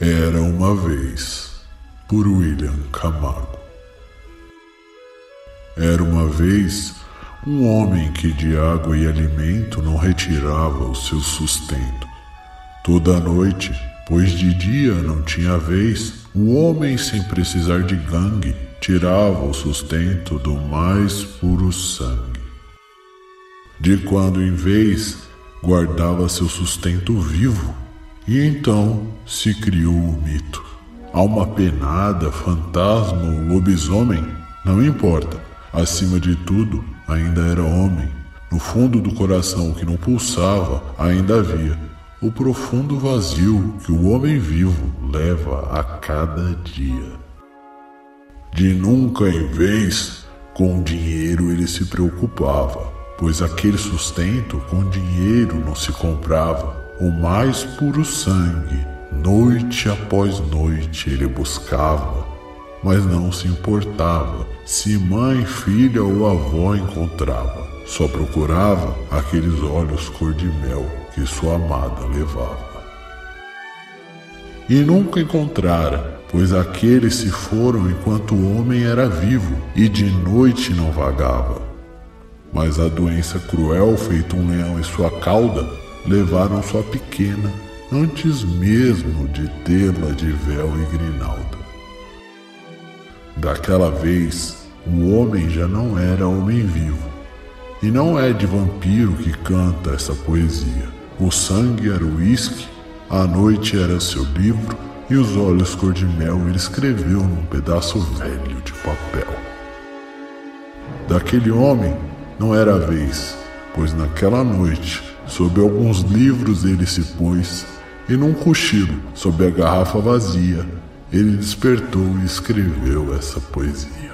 Era uma vez, por William Camargo. Era uma vez um homem que de água e alimento não retirava o seu sustento. Toda noite, pois de dia não tinha vez, o homem, sem precisar de gangue, tirava o sustento do mais puro sangue. De quando em vez, guardava seu sustento vivo e então se criou o mito. Alma penada, fantasma ou lobisomem, não importa. Acima de tudo, ainda era homem. No fundo do coração que não pulsava, ainda havia o profundo vazio que o homem vivo leva a cada dia. De nunca em vez, com dinheiro ele se preocupava, pois aquele sustento com dinheiro não se comprava o mais puro sangue, noite após noite ele buscava, mas não se importava se mãe, filha ou avó encontrava. Só procurava aqueles olhos cor de mel que sua amada levava. E nunca encontrara, pois aqueles se foram enquanto o homem era vivo e de noite não vagava. Mas a doença cruel, feito um leão em sua cauda, levaram sua pequena antes mesmo de tê-la de véu e grinalda. Daquela vez, o homem já não era homem vivo, e não é de vampiro que canta essa poesia. O sangue era o uísque, a noite era seu livro, e os olhos cor de mel ele escreveu num pedaço velho de papel. Daquele homem não era a vez, pois naquela noite Sob alguns livros ele se pôs, e num cochilo, sob a garrafa vazia, ele despertou e escreveu essa poesia.